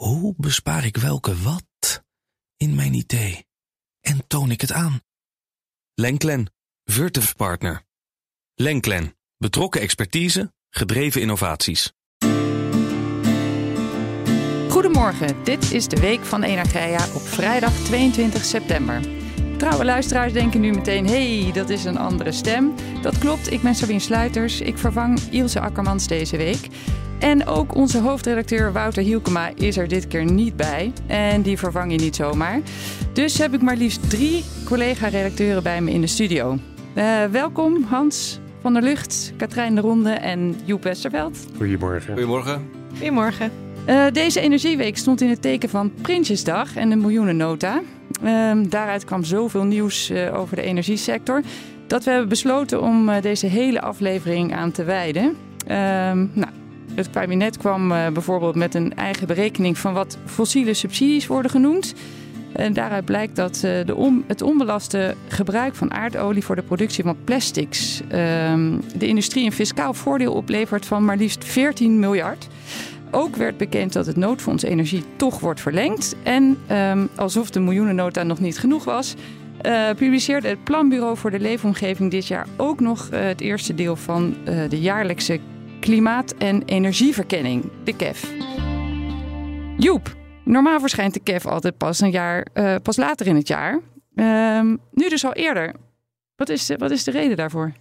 Hoe bespaar ik welke wat in mijn idee en toon ik het aan? Lenklen, Virtuf Partner. Lenklen, betrokken expertise, gedreven innovaties. Goedemorgen, dit is de week van Energia op vrijdag 22 september. Trouwe luisteraars denken nu meteen, hey, dat is een andere stem. Dat klopt, ik ben Sabine Sluiters. Ik vervang Ilse Akkermans deze week. En ook onze hoofdredacteur Wouter Hielkema is er dit keer niet bij. En die vervang je niet zomaar. Dus heb ik maar liefst drie collega-redacteuren bij me in de studio. Uh, welkom Hans van der Lucht, Katrijn de Ronde en Joep Westerveld. Goedemorgen. Goedemorgen. Goedemorgen. Uh, deze Energieweek stond in het teken van Prinsjesdag en de miljoenennota. Uh, daaruit kwam zoveel nieuws uh, over de energiesector dat we hebben besloten om deze hele aflevering aan te wijden. Ehm, nou, het kabinet kwam uh, bijvoorbeeld met een eigen berekening van wat fossiele subsidies worden genoemd. En daaruit blijkt dat uh, de het onbelaste gebruik van aardolie voor de productie van plastics uh, de industrie een fiscaal voordeel oplevert van maar liefst 14 miljard. Ook werd bekend dat het noodfonds energie toch wordt verlengd. En um, alsof de miljoenennota nog niet genoeg was, uh, publiceerde het Planbureau voor de Leefomgeving dit jaar ook nog het eerste deel van de jaarlijkse Klimaat- en Energieverkenning, de KEF. Joep, normaal verschijnt de KEF altijd pas een jaar, uh, pas later in het jaar. Uh, nu dus al eerder. Wat is, de, wat is de reden daarvoor?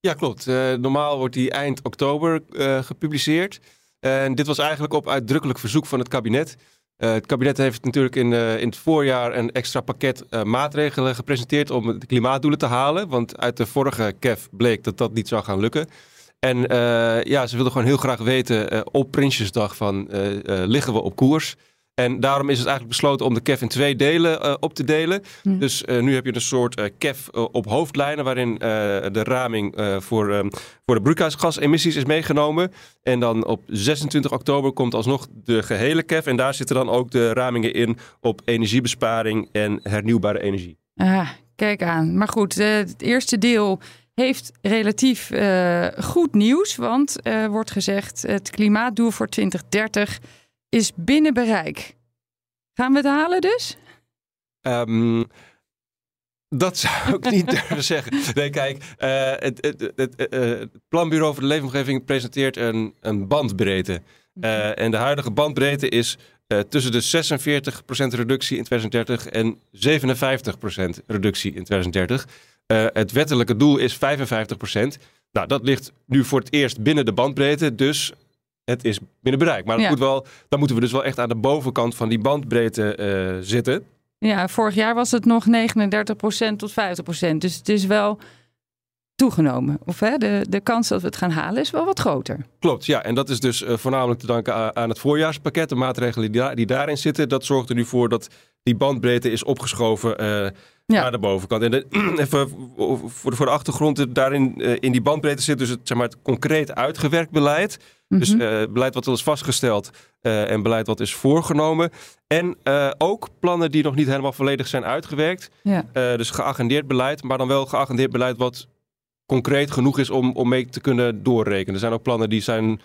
Ja, klopt. Uh, normaal wordt die eind oktober gepubliceerd. En dit was eigenlijk op uitdrukkelijk verzoek van het kabinet. het kabinet heeft natuurlijk in, in het voorjaar een extra pakket maatregelen gepresenteed om de klimaatdoelen te halen. Want uit de vorige KEF bleek dat dat niet zou gaan lukken. En uh, ja, ze wilden gewoon heel graag weten uh, op Prinsjesdag van uh, liggen we op koers. En daarom is het eigenlijk besloten om de KEF in twee delen op te delen. Mm. Dus nu heb je een soort KEF op hoofdlijnen waarin de raming voor, voor de broeikasgasemissies is meegenomen. En dan op 26 oktober komt alsnog de gehele KEF. En daar zitten dan ook de ramingen in op energiebesparing en hernieuwbare energie. Ah, kijk aan. Maar goed, het eerste deel heeft relatief uh, goed nieuws. Want uh, wordt gezegd: het klimaatdoel voor 2030 is binnen bereik. Gaan we het halen dus? Um, dat zou ik niet durven zeggen. Nee, kijk, uh, het, het, het, het, Planbureau voor de Leefomgeving presenteert een, een bandbreedte. en de huidige bandbreedte is tussen de 46% reductie in 2030 en 57% reductie in 2030. Uh, het wettelijke doel is 55%. Nou, dat ligt nu voor het eerst binnen de bandbreedte, dus het is binnen bereik. Maar ja. moet wel, dan moeten we dus wel echt aan de bovenkant van die bandbreedte uh, zitten. Ja, vorig jaar was het nog 39% tot 50%. Dus het is wel toegenomen. Of hè, de, de kans dat we het gaan halen is wel wat groter. Klopt, ja. En dat is dus uh, voornamelijk te danken aan, aan, het voorjaarspakket. De maatregelen die, daar, die daarin zitten, dat zorgt er nu voor dat die bandbreedte is opgeschoven uh, ja. naar de bovenkant. En de, even voor de, voor de achtergrond, daarin uh, in die bandbreedte zit dus het, zeg maar, het concreet uitgewerkt beleid. Mm -hmm. Dus uh, beleid wat al is vastgesteld en beleid wat is voorgenomen. En ook plannen die nog niet helemaal volledig zijn uitgewerkt. Ja. dus geagendeerd beleid, maar dan wel geagendeerd beleid wat concreet genoeg is om, om mee te kunnen doorrekenen. Er zijn ook plannen die zijn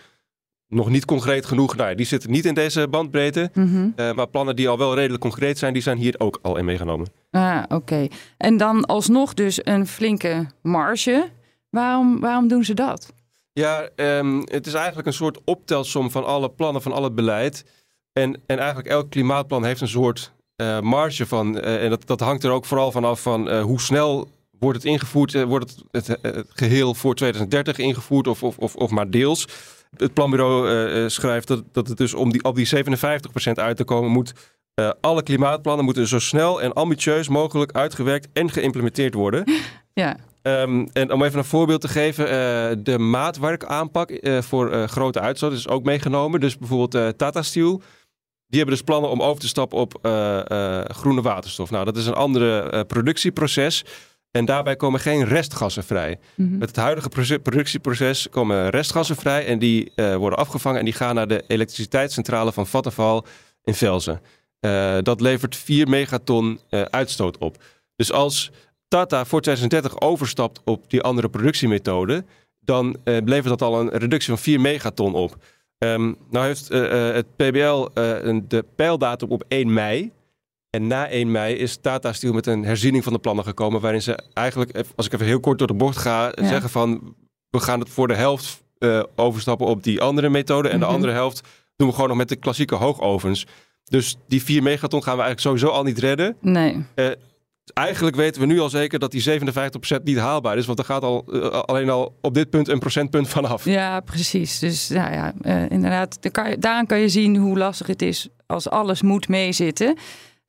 nog niet concreet genoeg. Nou, die zitten niet in deze bandbreedte. Mm -hmm. uh, maar plannen die al wel redelijk concreet zijn, die zijn hier ook al in meegenomen. Ah, oké. Okay. En dan alsnog dus een flinke marge. Waarom, waarom doen ze dat? Ja, um, het is eigenlijk een soort optelsom van alle plannen, van al het beleid. En, en eigenlijk elk klimaatplan heeft een soort uh, marge van. Uh, en dat, dat hangt er ook vooral vanaf van hoe snel wordt het ingevoerd. wordt het, het, het, geheel voor 2030 ingevoerd of, of, of, of maar deels. Het planbureau uh, schrijft dat, dat het dus om die, op die 57% uit te komen moet. Uh, alle klimaatplannen moeten zo snel en ambitieus mogelijk uitgewerkt en geïmplementeerd worden. Ja. Um, en om even een voorbeeld te geven, uh, de maatwerkaanpak voor grote uitstoot is ook meegenomen. Dus bijvoorbeeld Tata Steel, die hebben dus plannen om over te stappen op groene waterstof. Nou, dat is een andere productieproces. En daarbij komen geen restgassen vrij. Mm -hmm. Met het huidige productieproces komen restgassen vrij en die uh, worden afgevangen en die gaan naar de elektriciteitscentrale van Vattenfall in Velzen. Uh, dat levert 4 megaton uh, uitstoot op. Dus als Tata voor 2030 overstapt op die andere productiemethode, dan levert dat al een reductie van 4 megaton op. Um, nou heeft het PBL de pijldatum op 1 mei. En na 1 mei is Tata Steel met een herziening van de plannen gekomen. Waarin ze eigenlijk, als ik even heel kort door de bocht ga, zeggen van we gaan het voor de helft overstappen op die andere methode. En de mhm. andere helft doen we gewoon nog met de klassieke hoogovens. Dus die 4 megaton gaan we eigenlijk sowieso al niet redden. Nee. Uh, eigenlijk weten we nu al zeker dat die 57% niet haalbaar is. Want er gaat al, uh, alleen al op dit punt een procentpunt vanaf. Ja, precies. Dus nou ja, uh, inderdaad, kan je, daaraan kan je zien hoe lastig het is als alles moet meezitten.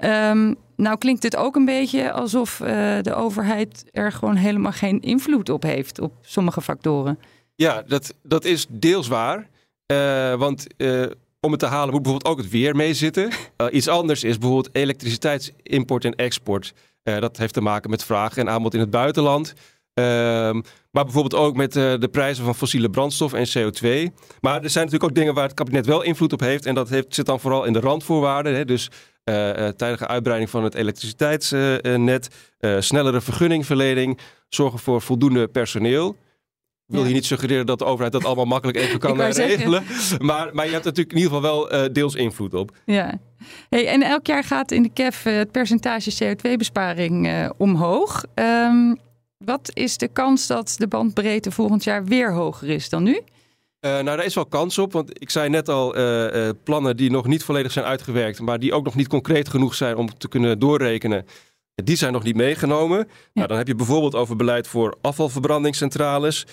Um, nou klinkt het ook een beetje alsof de overheid er gewoon helemaal geen invloed op heeft op sommige factoren. Ja, dat, dat is deels waar. want om het te halen moet bijvoorbeeld ook het weer meezitten. Uh, iets anders is bijvoorbeeld elektriciteitsimport en export. Dat heeft te maken met vraag en aanbod in het buitenland. Ehm, maar bijvoorbeeld ook met de prijzen van fossiele brandstof en CO2. Maar er zijn natuurlijk ook dingen waar het kabinet wel invloed op heeft. En dat heeft, zit dan vooral in de randvoorwaarden. Hè? Dus tijdige uitbreiding van het elektriciteitsnet, snellere vergunningverlening, zorgen voor voldoende personeel wil je niet suggereren dat de overheid dat allemaal makkelijk even kan eh, regelen. Maar, maar je hebt natuurlijk in ieder geval wel uh, deels invloed op. Ja. Hey, en elk jaar gaat in de KEF uh, het percentage CO2-besparing uh, omhoog. Um, wat is de kans dat de bandbreedte volgend jaar weer hoger is dan nu? Nou, daar is wel kans op, want ik zei net al, plannen die nog niet volledig zijn uitgewerkt, maar die ook nog niet concreet genoeg zijn om te kunnen doorrekenen, die zijn nog niet meegenomen. Nou, dan heb je bijvoorbeeld over beleid voor afvalverbrandingscentrales,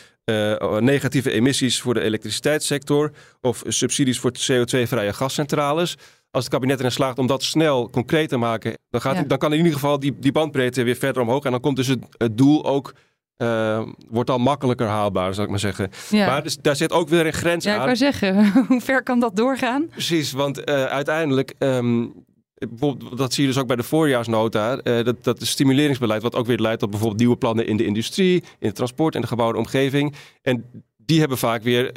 negatieve emissies voor de elektriciteitssector of subsidies voor CO2-vrije gascentrales. Als het kabinet erin slaagt om dat snel concreet te maken, dan, gaat, dan kan in ieder geval die, die bandbreedte weer verder omhoog. En dan komt dus het, het doel ook uh, wordt al makkelijker haalbaar, zal ik maar zeggen. Maar dus, daar zit ook weer een grens aan. Ja, ik wou zeggen, hoe ver kan dat doorgaan? Precies, want uh, uiteindelijk um, Bijvoorbeeld, dat zie je dus ook bij de voorjaarsnota. Uh, dat, dat is stimuleringsbeleid, wat ook weer leidt tot bijvoorbeeld nieuwe plannen in de industrie, in het transport en de gebouwde omgeving. En die hebben vaak weer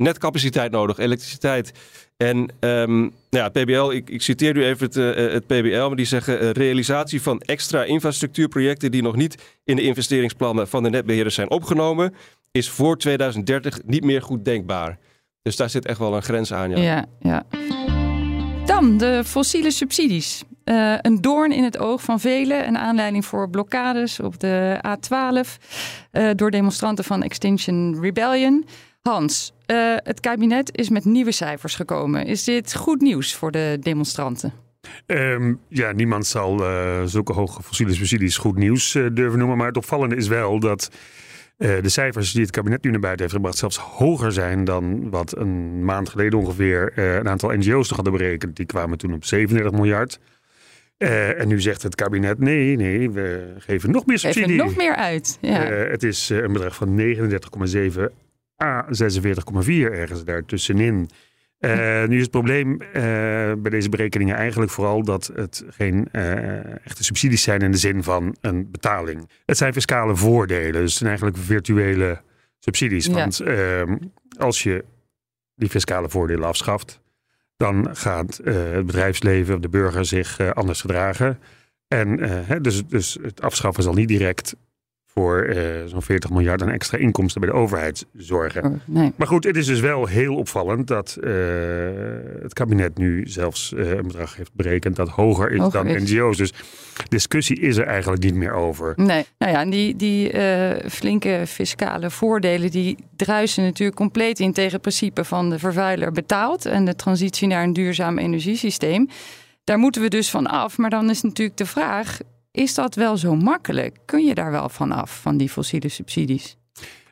eh, net capaciteit nodig, elektriciteit. En um, nou ja, PBL, ik, citeer nu even het, uh, het PBL, maar die zeggen uh, realisatie van extra infrastructuurprojecten die nog niet in de investeringsplannen van de netbeheerders zijn opgenomen, is voor 2030 niet meer goed denkbaar. Dus daar zit echt wel een grens aan. Ja, ja. ja. Dan de fossiele subsidies. Een doorn in het oog van velen. Een aanleiding voor blokkades op de A12 uh, door demonstranten van Extinction Rebellion. Hans, uh, het kabinet is met nieuwe cijfers gekomen. Is dit goed nieuws voor de demonstranten? Um, ja, niemand zal zulke hoge fossiele subsidies goed nieuws durven noemen. Maar het opvallende is wel dat uh, de cijfers die het kabinet nu naar buiten heeft gebracht zelfs hoger zijn dan wat een maand geleden ongeveer uh, een aantal NGO's nog hadden berekend. Die kwamen toen op 37 miljard. Uh, en nu zegt het kabinet: nee, nee, we geven nog meer subsidie. Geven nog meer uit. Ja. het is een bedrag van 39,7 à 46,4 ergens daartussenin. Uh, nu is het probleem uh, bij deze berekeningen eigenlijk vooral dat het geen uh, echte subsidies zijn in de zin van een betaling. Het zijn fiscale voordelen, dus het zijn eigenlijk virtuele subsidies. Want ehm, als je die fiscale voordelen afschaft, dan gaat het bedrijfsleven of de burger zich anders gedragen. En dus, dus het afschaffen zal niet direct voor uh, zo'n 40 miljard aan extra inkomsten bij de overheid zorgen. Oh, nee. Maar goed, het is dus wel heel opvallend dat uh, het kabinet nu zelfs uh, een bedrag heeft berekend dat hoger is dan NGO's. Dus discussie is er eigenlijk niet meer over. Nee, nou ja, en die, die flinke fiscale voordelen die druisen natuurlijk compleet in tegen het principe van de vervuiler betaalt en de transitie naar een duurzaam energiesysteem. Daar moeten we dus van af. Maar dan is natuurlijk de vraag: is dat wel zo makkelijk? Kun je daar wel van af, van die fossiele subsidies?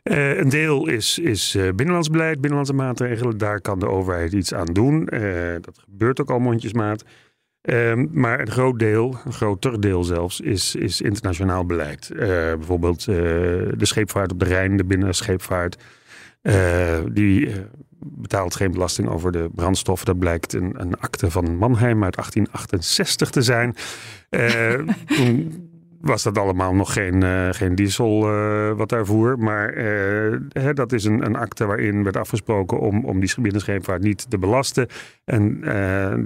Uh, een deel is, is uh, binnenlands beleid, binnenlandse maatregelen. Daar kan de overheid iets aan doen. Uh, dat gebeurt ook al mondjesmaat. Ehm, maar een groot deel, een groter deel zelfs, is, is internationaal beleid. bijvoorbeeld de scheepvaart op de Rijn, de binnenscheepvaart. die betaalt geen belasting over de brandstof. Dat blijkt een, een akte van Mannheim uit 1868 te zijn. Uh, toen was dat allemaal nog geen, uh, geen diesel uh, wat daar voer. Maar hè, dat is een, een akte waarin werd afgesproken om, om die binnenscheepvaart niet te belasten. En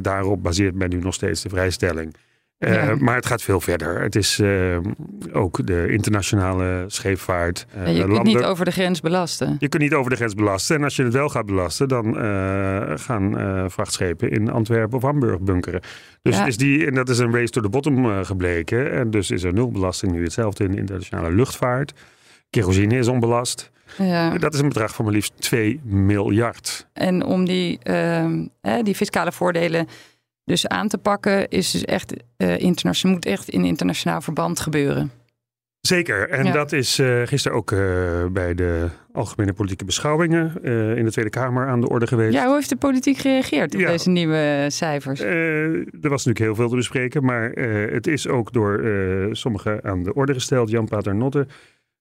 daarop baseert men nu nog steeds de vrijstelling. Ja. Maar het gaat veel verder. Het is uh, ook de internationale scheepvaart. En je kunt landen- niet over de grens belasten. Je kunt niet over de grens belasten. En als je het wel gaat belasten, dan eh, gaan eh, vrachtschepen in Antwerpen of Hamburg bunkeren. Dus Ja. is die, en dat is een race to the bottom eh, gebleken. En dus is er nul belasting nu. Hetzelfde in de internationale luchtvaart. Kerosine is onbelast. Ja. Dat is een bedrag van maar liefst 2 miljard. En om die, die fiscale voordelen dus aan te pakken, is dus echt eh internationaal, moet echt in internationaal verband gebeuren. Zeker. En Ja. dat is eh, gisteren ook eh, bij de algemene politieke beschouwingen in de Tweede Kamer aan de orde geweest. Ja, hoe heeft de politiek gereageerd op Ja. deze nieuwe cijfers? Er was natuurlijk heel veel te bespreken, maar het is ook door sommigen aan de orde gesteld. Jan Pater Notte,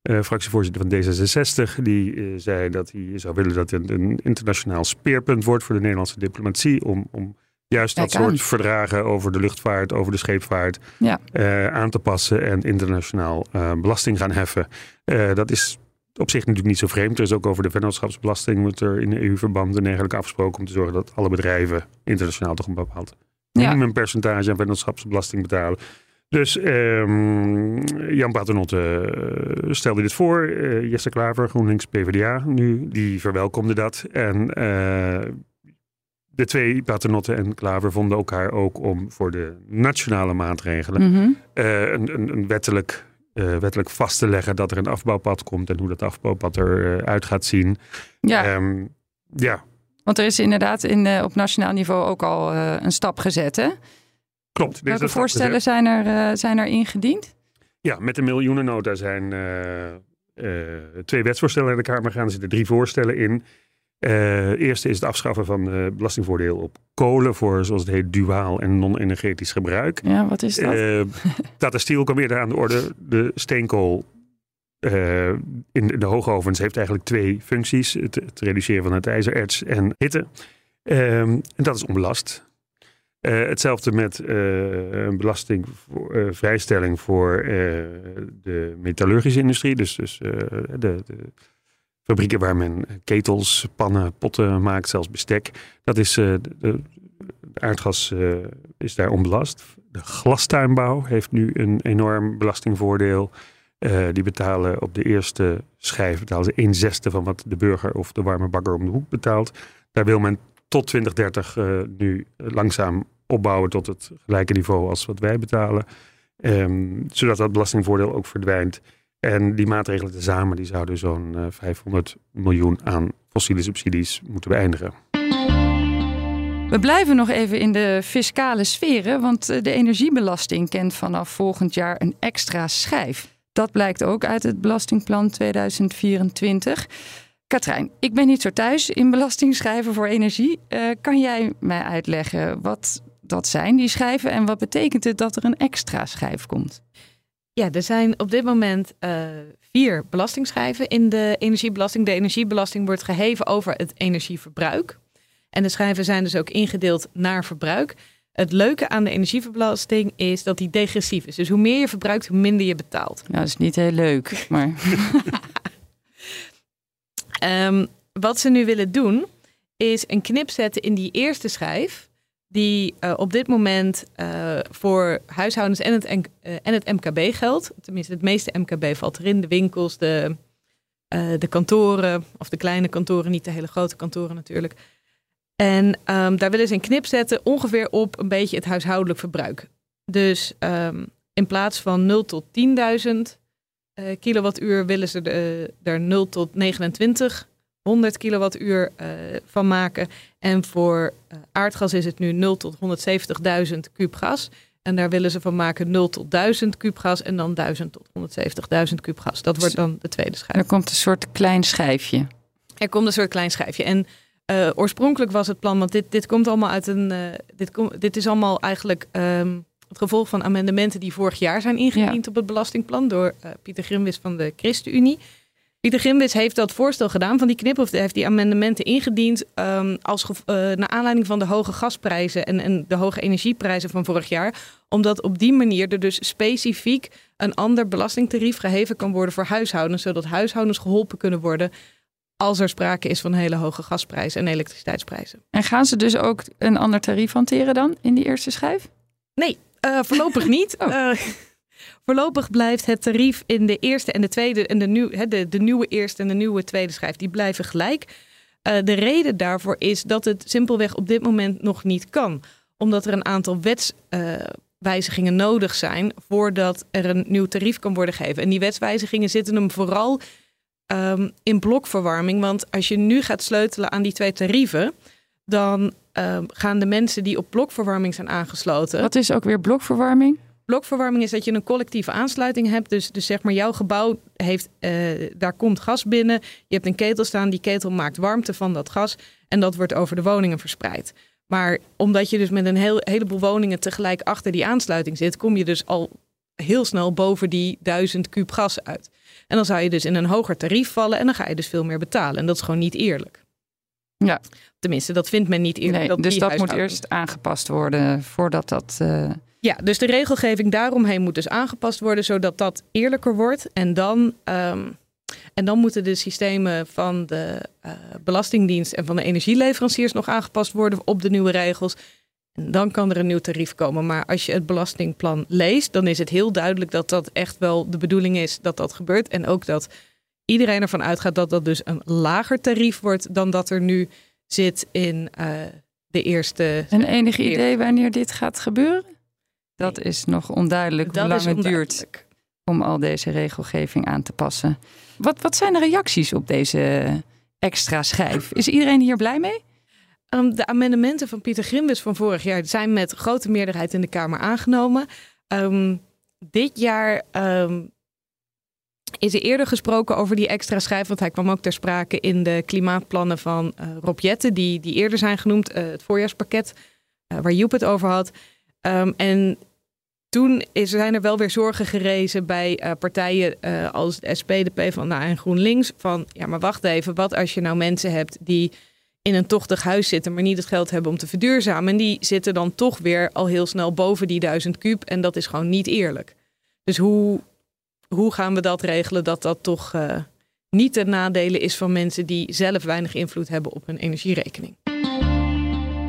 eh, fractievoorzitter van D66, die zei dat hij zou willen dat het een internationaal speerpunt wordt voor de Nederlandse diplomatie. Om, om juist dat aan. soort verdragen over de luchtvaart, over de scheepvaart Ja. eh, aan te passen en internationaal eh, belasting gaan heffen. Eh, dat is op zich natuurlijk niet zo vreemd. Er is ook over de vennootschapsbelasting moet er in EU-verband en dergelijke afgesproken om te zorgen dat alle bedrijven internationaal toch een bepaald Ja. minimumpercentage aan vennootschapsbelasting betalen. Dus ehm, Jan Paternotte stelde dit voor. Eh, Jesse Klaver, GroenLinks PvdA nu, die verwelkomde dat. En de twee Paternotte en Klaver vonden elkaar ook om voor de nationale maatregelen Mhm. eh, een, een, een wettelijk, eh, wettelijk vast te leggen dat er een afbouwpad komt en hoe dat afbouwpad eruit gaat zien. Ja, Ehm, ja, want er is inderdaad in, eh, op nationaal niveau ook al eh, een stap gezet. Hè? klopt. Welke voorstellen zijn er, eh, zijn er ingediend? Ja, met de miljoenennota zijn eh, eh, twee wetsvoorstellen in de Kamer gaan. Er zitten drie voorstellen in. Eh eerste is het afschaffen van eh, belastingvoordeel op kolen voor, zoals het heet, duaal en non-energetisch gebruik. Ja, wat is dat? Eh Tata Steel kwam eerder aan de orde. De steenkool in de hoogovens heeft eigenlijk twee functies. Het, het reduceren van het ijzererts en hitte. Ehm, en dat is onbelast. Hetzelfde met een belastingvrijstelling voor de metallurgische industrie. Dus, dus de, de fabrieken waar men ketels, pannen, potten maakt, zelfs bestek. Dat is, eh, de, aardgas eh, is daar onbelast. De glastuinbouw heeft nu een enorm belastingvoordeel. Eh, die betalen op de eerste schijf betalen ze een zesde van wat de burger of de warme bakker om de hoek betaalt. Daar wil men tot 2030 eh, nu langzaam opbouwen tot het gelijke niveau als wat wij betalen. Ehm, zodat dat belastingvoordeel ook verdwijnt. En die maatregelen tezamen die zouden zo'n eh, 500 miljoen aan fossiele subsidies moeten beëindigen. We blijven nog even in de fiscale sferen, want eh, de energiebelasting kent vanaf volgend jaar een extra schijf. Dat blijkt ook uit het Belastingplan 2024. Katrijn, ik ben niet zo thuis in belastingschijven voor energie. Eh, kan jij mij uitleggen wat dat zijn, die schijven, en wat betekent het dat er een extra schijf komt? Ja, er zijn op dit moment eh, vier belastingschijven in de energiebelasting. De energiebelasting wordt geheven over het energieverbruik. En de schijven zijn dus ook ingedeeld naar verbruik. Het leuke aan de energiebelasting is dat die degressief is. Dus hoe meer je verbruikt, hoe minder je betaalt. Nou, dat is niet heel leuk, maar Ehm, wat ze nu willen doen, is een knip zetten in die eerste schijf. Die eh, op dit moment eh, voor huishoudens en het, N- eh, en het MKB geldt. Tenminste, het meeste MKB valt erin. De winkels, de, de kantoren, of de kleine kantoren, niet de hele grote kantoren natuurlijk. En ehm, daar willen ze een knip zetten ongeveer op een beetje het huishoudelijk verbruik. Dus ehm, in plaats van 0 tot 10.000 eh, kilowattuur willen ze er 0 tot 29 100 kilowattuur eh, van maken. En voor eh, aardgas is het nu 0 tot 170.000 kuub gas. En daar willen ze van maken 0 tot 1000 kuub gas en dan 1000 tot 170.000 kuub gas. Dat wordt dan de tweede schijf. er komt een soort klein schijfje. Er komt een soort klein schijfje. En eh, oorspronkelijk was het plan, want dit, dit komt allemaal uit een. dit, kom, dit is allemaal eigenlijk ehm, het gevolg van amendementen die vorig jaar zijn ingediend op het belastingplan door Pieter Grimwis van de ChristenUnie. Pieter Grimwis heeft dat voorstel gedaan van die knip, of heeft die amendementen ingediend ehm, als eh, naar aanleiding van de hoge gasprijzen en, en de hoge energieprijzen van vorig jaar. Omdat op die manier er dus specifiek een ander belastingtarief geheven kan worden voor huishoudens, zodat huishoudens geholpen kunnen worden als er sprake is van hele hoge gasprijzen en elektriciteitsprijzen. En gaan ze dus ook een ander tarief hanteren dan in die eerste schijf? Uh, voorlopig niet. Oh. Uh, voorlopig blijft het tarief in de eerste en de tweede en de, nieuw, de, de nieuwe eerste en de nieuwe tweede schijf, die blijven gelijk. Uh, de reden daarvoor is dat het simpelweg op dit moment nog niet kan. Omdat er een aantal wetswijzigingen nodig zijn voordat er een nieuw tarief kan worden gegeven. En die wetswijzigingen zitten hem vooral um, in blokverwarming. Want als je nu gaat sleutelen aan die twee tarieven, dan um, gaan de mensen die op blokverwarming zijn aangesloten. Wat is ook weer blokverwarming? Blokverwarming is dat je een collectieve aansluiting hebt. Dus, dus zeg maar, jouw gebouw heeft, uh, daar komt gas binnen. Je hebt een ketel staan, die ketel maakt warmte van dat gas. En dat wordt over de woningen verspreid. Maar omdat je dus met een heel, heleboel woningen tegelijk achter die aansluiting zit, kom je dus al heel snel boven die 1000 kub gas uit. En dan zou je dus in een hoger tarief vallen en dan ga je dus veel meer betalen. En dat is gewoon niet eerlijk. Ja. Tenminste, dat vindt men niet eerlijk. Nee, dat dus dat moet eerst aangepast worden voordat dat. eh, Ja, dus de regelgeving daaromheen moet dus aangepast worden, zodat dat eerlijker wordt. En dan, ehm, en dan moeten de systemen van de eh, Belastingdienst en van de energieleveranciers nog aangepast worden op de nieuwe regels. En dan kan er een nieuw tarief komen. Maar als je het belastingplan leest, dan is het heel duidelijk dat dat echt wel de bedoeling is dat dat gebeurt. En ook dat iedereen ervan uitgaat dat dat dus een lager tarief wordt dan dat er nu zit in eh, de eerste. een enig Eerst. idee wanneer dit gaat gebeuren? Dat is nog onduidelijk Dat hoe lang het duurt om al deze regelgeving aan te passen. Wat, wat zijn de reacties op deze extra schijf? Is iedereen hier blij mee? Ehm, de amendementen van Pieter Grimwis van vorig jaar zijn met grote meerderheid in de Kamer aangenomen. Ehm, dit jaar ehm, is er eerder gesproken over die extra schijf, want hij kwam ook ter sprake in de klimaatplannen van eh Rob Jetten, die, die eerder zijn genoemd, eh, het voorjaarspakket, eh, waar Joep het over had. En toen is, zijn er wel weer zorgen gerezen bij eh, partijen eh, als de SP, de PvdA en GroenLinks. Van ja, maar wacht even, wat als je nou mensen hebt die in een tochtig huis zitten, maar niet het geld hebben om te verduurzamen. En die zitten dan toch weer al heel snel boven die duizend kuub. En dat is gewoon niet eerlijk. Dus hoe, hoe gaan we dat regelen dat dat toch eh, niet ten nadele is van mensen die zelf weinig invloed hebben op hun energierekening?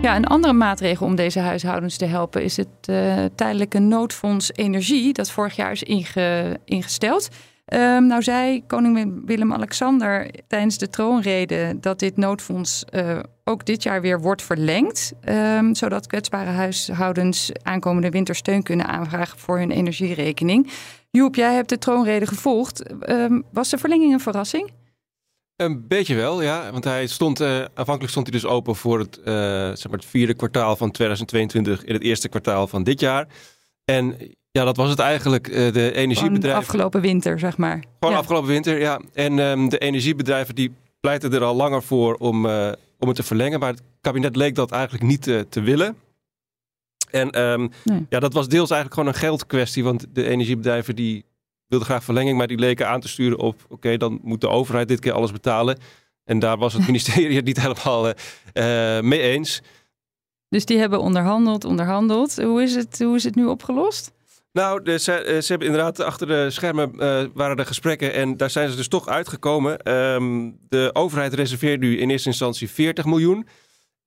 Ja, een andere maatregel om deze huishoudens te helpen is het eh, tijdelijke noodfonds energie, dat vorig jaar is inge- ingesteld. Ehm, nou zei koning Willem-Alexander tijdens de troonrede dat dit noodfonds eh, ook dit jaar weer wordt verlengd, ehm, zodat kwetsbare huishoudens aankomende winter steun kunnen aanvragen voor hun energierekening. Joep, jij hebt de troonrede gevolgd. Ehm, was de verlenging een verrassing? Een beetje wel, ja. Want hij stond, eh, aanvankelijk stond hij dus open voor het, eh, zeg maar het vierde kwartaal van 2022 in het eerste kwartaal van dit jaar. En ja, dat was het eigenlijk. Eh, de energiebedrijven. afgelopen winter, zeg maar. Gewoon Ja. afgelopen winter, ja. En ehm, de energiebedrijven die pleiten er al langer voor om, om het te verlengen. Maar het kabinet leek dat eigenlijk niet te willen. En ehm, Nee. ja, dat was deels eigenlijk gewoon een geldkwestie. Want de energiebedrijven die wilden graag verlenging. Maar die leken aan te sturen op, oké, dan moet de overheid dit keer alles betalen. En daar was het ministerie het niet helemaal eh, eh, mee eens. Dus die hebben onderhandeld, onderhandeld. Hoe is het, hoe is het nu opgelost? Nou, de, ze, eh, ze hebben inderdaad achter de schermen waren er gesprekken en daar zijn ze dus toch uitgekomen. Ehm, de overheid reserveert nu in eerste instantie 40 miljoen.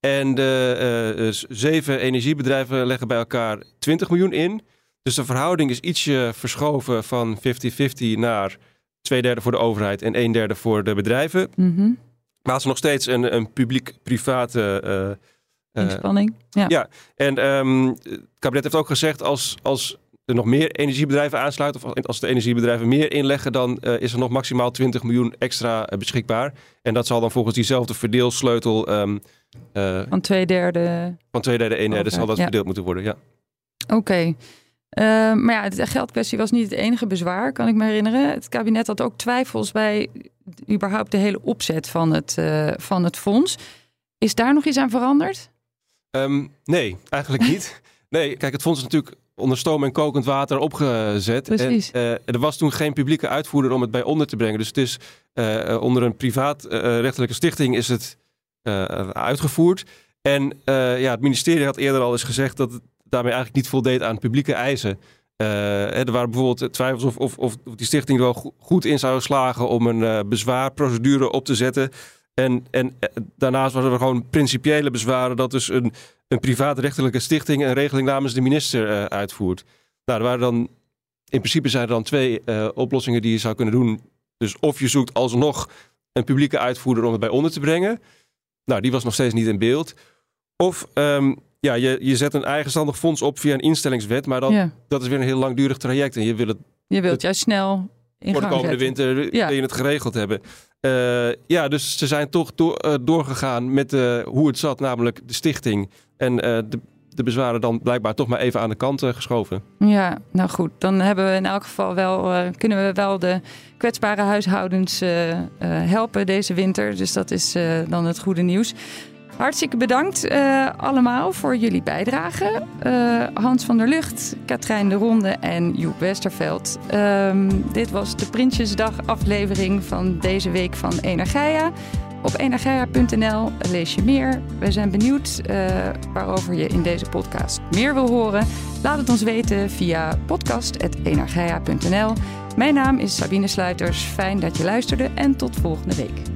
En de zeven energiebedrijven leggen bij elkaar 20 miljoen in. Dus de verhouding is ietsje verschoven van 50-50 naar twee derde voor de overheid en een derde voor de bedrijven. Mhm. Maar het is nog steeds een, een publiek-private eh, Inspanning. Ja. ja. En ehm, het kabinet heeft ook gezegd, als, als er nog meer energiebedrijven aansluiten, of als de energiebedrijven meer inleggen, dan eh, is er nog maximaal 20 miljoen extra beschikbaar. En dat zal dan volgens diezelfde verdeelsleutel ehm, eh, Van twee derde. van twee derde, een derde, zal dat Ja. verdeeld moeten worden. Ja. Oké. Eh, maar ja, de geldkwestie was niet het enige bezwaar, kan ik me herinneren. Het kabinet had ook twijfels bij überhaupt de hele opzet van het, eh, van het fonds. Is daar nog iets aan veranderd? Ehm, nee, eigenlijk niet. Nee, kijk, het fonds is natuurlijk onder stoom en kokend water opgezet. Precies. En, eh, er was toen geen publieke uitvoerder om het bij onder te brengen. Dus het is eh, onder een privaat eh, rechtelijke stichting is het uitgevoerd. En ja, het ministerie had eerder al eens gezegd dat het daarmee eigenlijk niet voldeed aan publieke eisen. Eh, er waren bijvoorbeeld twijfels of, of, of die stichting er wel go- goed in zou slagen om een eh, bezwaarprocedure op te zetten. En, en eh, daarnaast waren er gewoon principiële bezwaren dat dus een een privaatrechtelijke stichting een regeling namens de minister uitvoert. Nou, er waren dan, in principe zijn er dan twee oplossingen die je zou kunnen doen. Dus of je zoekt alsnog een publieke uitvoerder om het bij onder te brengen. Nou, die was nog steeds niet in beeld. Of ehm, ja, je, je zet een eigenstandig fonds op via een instellingswet, maar Ja. dat is weer een heel langdurig traject. En je wil het Je wilt Het- juist snel in voor de komende zetten. winter Ja. wil je het geregeld hebben. Eh, ja, dus ze zijn toch door, eh, doorgegaan met eh, hoe het zat, namelijk de stichting. En de, de bezwaren dan blijkbaar toch maar even aan de kant geschoven. Ja, nou goed, dan hebben we in elk geval wel, kunnen we wel de kwetsbare huishoudens helpen deze winter. Dus dat is dan het goede nieuws. Hartstikke bedankt eh, allemaal voor jullie bijdrage. Eh, Hans van der Lucht, Katrijn de Ronde en Joep Westerveld. Ehm, dit was de Prinsjesdag aflevering van deze week van Energia. Op energia.nl lees je meer. We zijn benieuwd eh, waarover je in deze podcast meer wil horen. Laat het ons weten via podcast.energia.nl. Mijn naam is Sabine Sluiters. Fijn dat je luisterde en tot volgende week.